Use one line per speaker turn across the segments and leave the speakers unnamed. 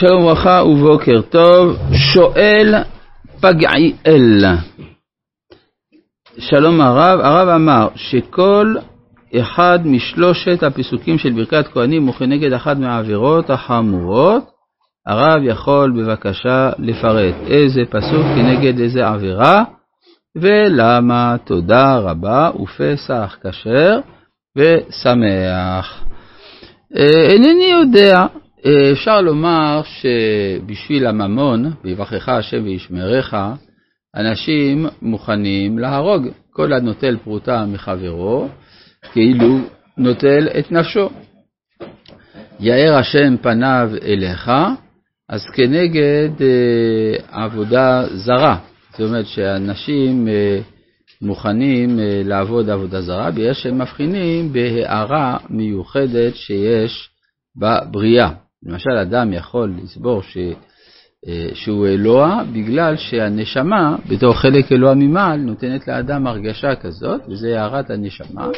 שלום וברכה ובוקר טוב, שואל פגעיאל. שלום הרב, הרב אמר שכל אחד משלושת הפסוקים של ברכת כהנים הוא כנגד אחת מהעבירות החמורות. הרב יכול בבקשה לפרט איזה פסוק כנגד איזה עבירה ולמה. תודה רבה ופסח כשר ושמח. אה, אינני יודע, אפשר לומר שבשביל הממון, ויברכך השם וישמרך, אנשים מוכנים להרוג. כל הנוטל פרוטה מחברו, כאילו נוטל את נפשו. יאר השם פניו אליך, אז כנגד אה, עבודה זרה. זאת אומרת שאנשים אה, מוכנים אה, לעבוד עבודה זרה, בגלל שהם מבחינים בהערה מיוחדת שיש בבריאה. למשל, אדם יכול לסבור ש... אה, שהוא אלוה בגלל שהנשמה, בתור חלק אלוה ממעל, נותנת לאדם הרגשה כזאת, וזה הערת הנשמה.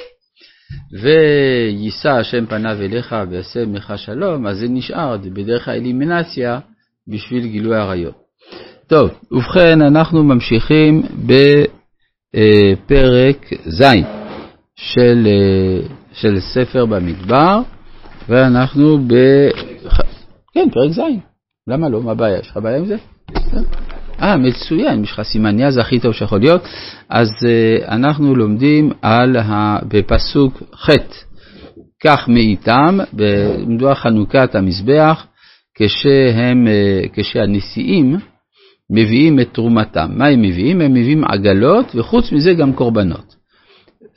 ויישא השם פניו אליך ויעשה ממך שלום, אז זה נשאר בדרך האלימינציה בשביל גילוי עריות. טוב, ובכן, אנחנו ממשיכים בפרק ז' של, אה, של ספר במדבר, ואנחנו ב... כן, פרק ז', למה לא? מה הבעיה? יש לך בעיה עם זה? אה, מצוין, יש לך סימניה זה הכי טוב שיכול להיות. אז uh, אנחנו לומדים על ה... בפסוק ח' כך מאיתם, במדוע חנוכת המזבח, כשהם, uh, כשהנשיאים מביאים את תרומתם. מה הם מביאים? הם מביאים עגלות, וחוץ מזה גם קורבנות.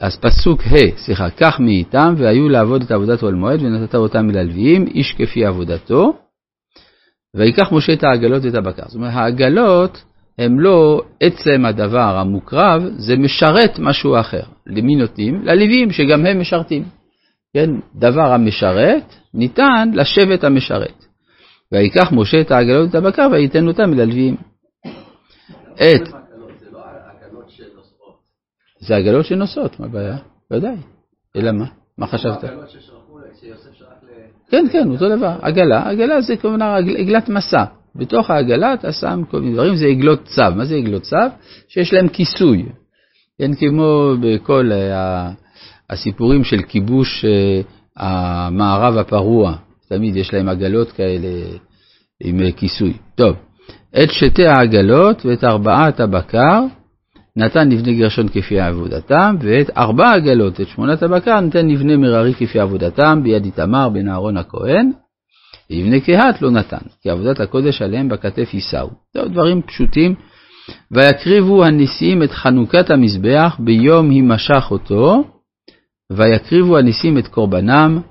אז פסוק ה', סליחה, כך מאיתם, והיו לעבוד את עבודת אוהל מועד, ונתת אותם ללוויים, איש כפי עבודתו. ויקח משה את העגלות ואת הבקר. זאת אומרת, העגלות הם לא עצם הדבר המוקרב, זה משרת משהו אחר. למי נותנים? ללוויים, שגם הם משרתים. כן, דבר המשרת ניתן לשבט המשרת. ויקח משה את העגלות ואת הבקר וייתן אותם ללוויים. את... זה עגלות שנוסעות, מה הבעיה? ודאי. אלא מה? מה חשבת? כן, כן, אותו דבר. עגלה, עגלה זה כמובן עגלת מסע. בתוך העגלה אתה שם כל מיני דברים, זה עגלות צו. מה זה עגלות צו? שיש להם כיסוי. כן, כמו בכל הסיפורים של כיבוש אה, המערב הפרוע, תמיד יש להם עגלות כאלה עם כיסוי. טוב, את שתי העגלות ואת ארבעת הבקר נתן לבני גרשון כפי עבודתם, ואת ארבע עגלות, את שמונת הבקר, נתן לבני מררי כפי עבודתם, ביד איתמר בן אהרון הכהן, ולבני קהת לא נתן, כי עבודת הקודש עליהם בכתף יישאו. טוב, דברים פשוטים. ויקריבו הנשיאים את חנוכת המזבח ביום הימשך אותו, ויקריבו הנשיאים את קורבנם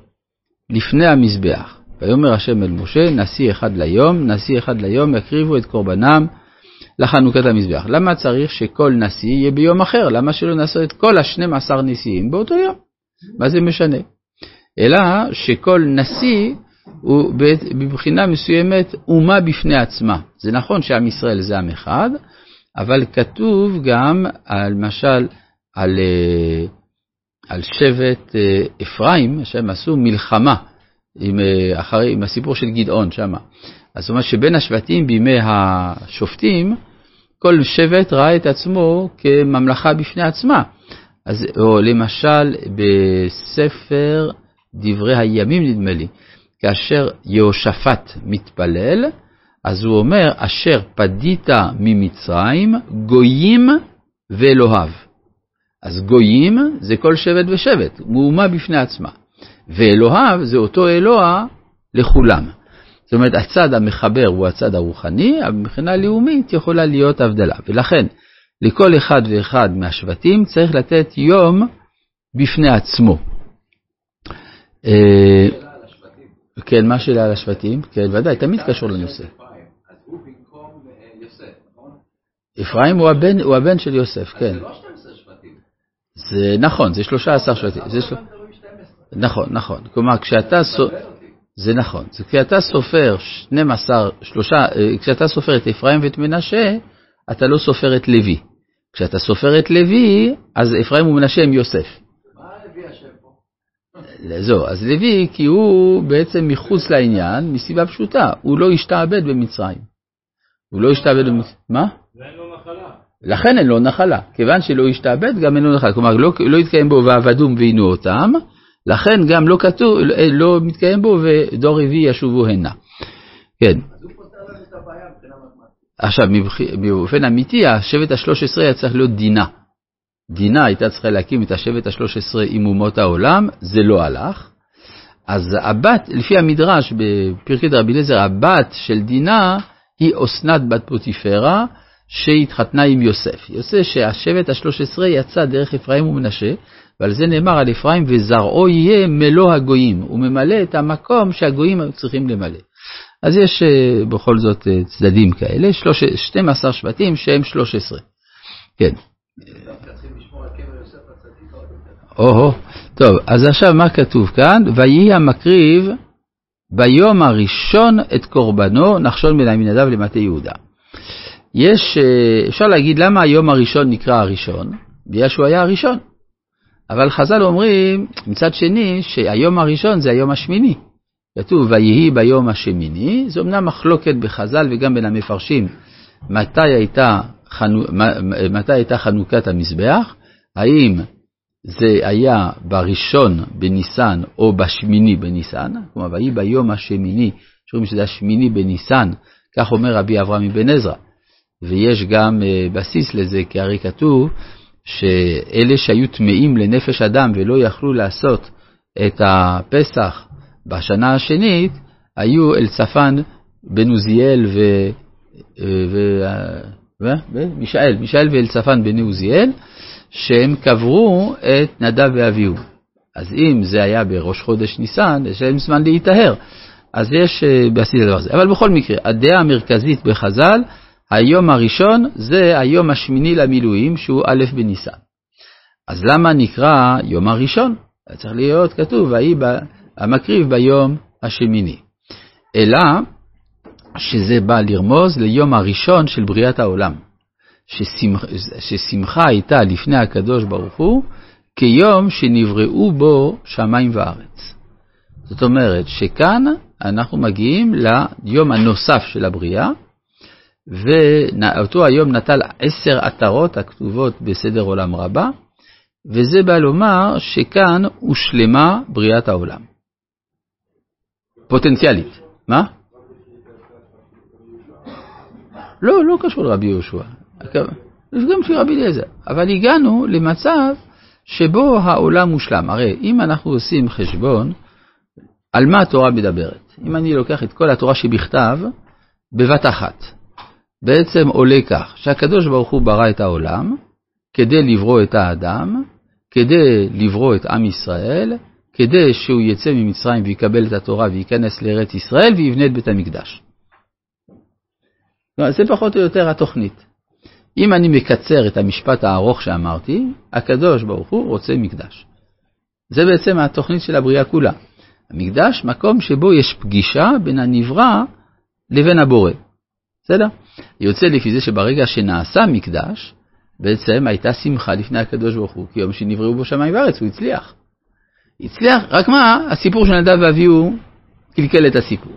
לפני המזבח. ויאמר השם אל משה, נשיא אחד ליום, נשיא אחד ליום, יקריבו את קורבנם לחנוכת המזבח. למה צריך שכל נשיא יהיה ביום אחר? למה שלא נעשה את כל השנים עשר נשיאים באותו יום? מה זה משנה? אלא שכל נשיא הוא מבחינה מסוימת אומה בפני עצמה. זה נכון שעם ישראל זה עם אחד, אבל כתוב גם, למשל, על, אה, על שבט אה, אפרים, שהם עשו מלחמה עם, אה, אחרי, עם הסיפור של גדעון שמה. אז זאת אומרת שבין השבטים בימי השופטים, כל שבט ראה את עצמו כממלכה בפני עצמה. אז, או למשל בספר דברי הימים נדמה לי, כאשר יהושפט מתפלל, אז הוא אומר, אשר פדית ממצרים, גויים ואלוהיו. אז גויים זה כל שבט ושבט, מאומה בפני עצמה. ואלוהיו זה אותו אלוה לכולם. זאת אומרת, הצד המחבר הוא הצד הרוחני, אבל מבחינה לאומית יכולה להיות הבדלה. ולכן, לכל אחד ואחד מהשבטים צריך לתת יום בפני עצמו. אה, כן, מה השאלה על השבטים? כן, ודאי, תמיד קשור לנושא. אפרים הוא הבן, הוא הבן של יוסף, כן. זה נכון, זה 13 שבטים. נכון, נכון. כלומר, כשאתה... זה נכון. זה כי אתה סופר 12, שלושה, אה, כשאתה סופר את אפרים ואת מנשה, אתה לא סופר את לוי. כשאתה סופר את לוי, אז אפרים ומנשה הם יוסף.
מה לוי אשם פה?
זהו, אז לוי, כי הוא בעצם מחוץ לעניין, מסיבה פשוטה, הוא לא השתעבד במצרים. הוא לא השתעבד במצרים, מה?
ואין לו נחלה.
לכן אין לו נחלה, כיוון שלא השתעבד גם אין לו נחלה, כלומר לא, לא התקיים בו ועבדום ועינו אותם, לכן גם לא כתוב, לא מתקיים בו ודור רביעי ישובו הנה. כן. עכשיו, באופן אמיתי, השבט השלוש עשרה היה צריך להיות דינה. דינה הייתה צריכה להקים את השבט השלוש עשרה עם אומות העולם, זה לא הלך. אז הבת, לפי המדרש בפרקי דרבי אליעזר, הבת של דינה היא אסנת בת פוטיפרה, שהתחתנה עם יוסף. יוצא שהשבט השלוש עשרה יצא דרך אפרים ומנשה, ועל זה נאמר על אפרים, וזרעו יהיה מלוא הגויים. הוא ממלא את המקום שהגויים צריכים למלא. אז יש אה, בכל זאת אה, צדדים כאלה, 12 שבטים שהם 13. כן. או-הו, טוב, אז עכשיו מה כתוב כאן? ויהי המקריב ביום הראשון את קורבנו, נחשון בן עמינדב למטה יהודה. יש, אה, אפשר להגיד למה היום הראשון נקרא הראשון? בגלל שהוא היה הראשון. אבל חז"ל אומרים, מצד שני, שהיום הראשון זה היום השמיני. כתוב, ויהי ביום השמיני, זו אמנם מחלוקת בחז"ל וגם בין המפרשים, מתי הייתה, חנו, מתי הייתה חנוכת המזבח, האם זה היה בראשון בניסן או בשמיני בניסן, כלומר, ויהי ביום השמיני, שאומרים שזה השמיני בניסן, כך אומר רבי אברהם אבן עזרא. ויש גם אה, בסיס לזה, כי הרי כתוב שאלה שהיו טמאים לנפש אדם ולא יכלו לעשות את הפסח בשנה השנית, היו אלצפן בן עוזיאל ו... ו... ו... ומישאל, מישאל ואלצפן בן עוזיאל, שהם קברו את נדב ואביהו. אז אם זה היה בראש חודש ניסן, יש להם זמן להיטהר. אז יש אה, בסיס לדבר הזה. אבל בכל מקרה, הדעה המרכזית בחז"ל, היום הראשון זה היום השמיני למילואים, שהוא א' בניסן. אז למה נקרא יום הראשון? צריך להיות כתוב, ויהי המקריב ביום השמיני. אלא שזה בא לרמוז ליום הראשון של בריאת העולם. ששמח, ששמחה הייתה לפני הקדוש ברוך הוא כיום שנבראו בו שמיים וארץ. זאת אומרת שכאן אנחנו מגיעים ליום הנוסף של הבריאה, ואותו היום נטל עשר עטרות הכתובות בסדר עולם רבה, וזה בא לומר שכאן הושלמה בריאת העולם. פוטנציאלית. מה? לא, לא קשור לרבי יהושע. גם של רבי אליעזר. אבל הגענו למצב שבו העולם מושלם. הרי אם אנחנו עושים חשבון, על מה התורה מדברת? אם אני לוקח את כל התורה שבכתב, בבת אחת, בעצם עולה כך, שהקדוש ברוך הוא ברא את העולם, כדי לברוא את האדם, כדי לברוא את עם ישראל, כדי שהוא יצא ממצרים ויקבל את התורה וייכנס לארץ ישראל ויבנה את בית המקדש. זה פחות או יותר התוכנית. אם אני מקצר את המשפט הארוך שאמרתי, הקדוש ברוך הוא רוצה מקדש. זה בעצם התוכנית של הבריאה כולה. המקדש, מקום שבו יש פגישה בין הנברא לבין הבורא. בסדר? יוצא לפי זה שברגע שנעשה מקדש, בעצם הייתה שמחה לפני הקדוש ברוך הוא, כי יום שנבראו בו שמיים וארץ, הוא הצליח. הצליח, רק מה, הסיפור של נדב ואביהו קלקל את הסיפור.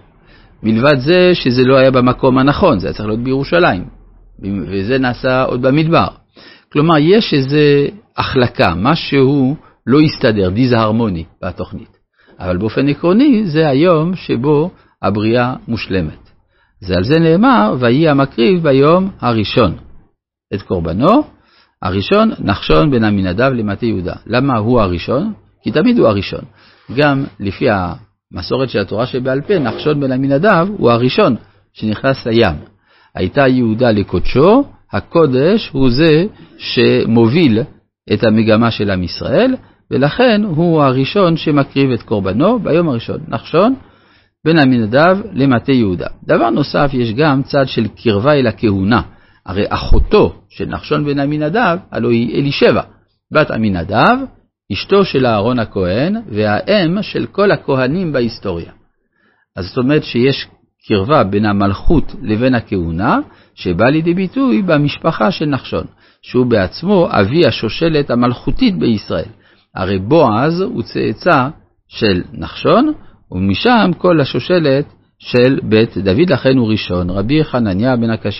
מלבד זה שזה לא היה במקום הנכון, זה היה צריך להיות בירושלים, וזה נעשה עוד במדבר. כלומר, יש איזה החלקה, משהו לא הסתדר, דיסהרמוני בתוכנית. אבל באופן עקרוני, זה היום שבו הבריאה מושלמת. זה על זה נאמר, ויהי המקריב ביום הראשון. את קורבנו, הראשון נחשון בן עמינדב למטה יהודה. למה הוא הראשון? כי תמיד הוא הראשון. גם לפי המסורת של התורה שבעל פה, נחשון בן עמינדב הוא הראשון שנכנס לים. הייתה יהודה לקודשו, הקודש הוא זה שמוביל את המגמה של עם ישראל, ולכן הוא הראשון שמקריב את קורבנו ביום הראשון. נחשון בן עמינדב למטה יהודה. דבר נוסף, יש גם צד של קרבה אל הכהונה. הרי אחותו של נחשון בן עמינדב, הלוא היא אלישבע, בת עמינדב, אשתו של אהרון הכהן והאם של כל הכהנים בהיסטוריה. אז זאת אומרת שיש קרבה בין המלכות לבין הכהונה, שבא לידי ביטוי במשפחה של נחשון, שהוא בעצמו אבי השושלת המלכותית בישראל. הרי בועז הוא צאצא של נחשון, ומשם כל השושלת של בית דוד, לכן הוא ראשון. רבי חנניה בן הקשיא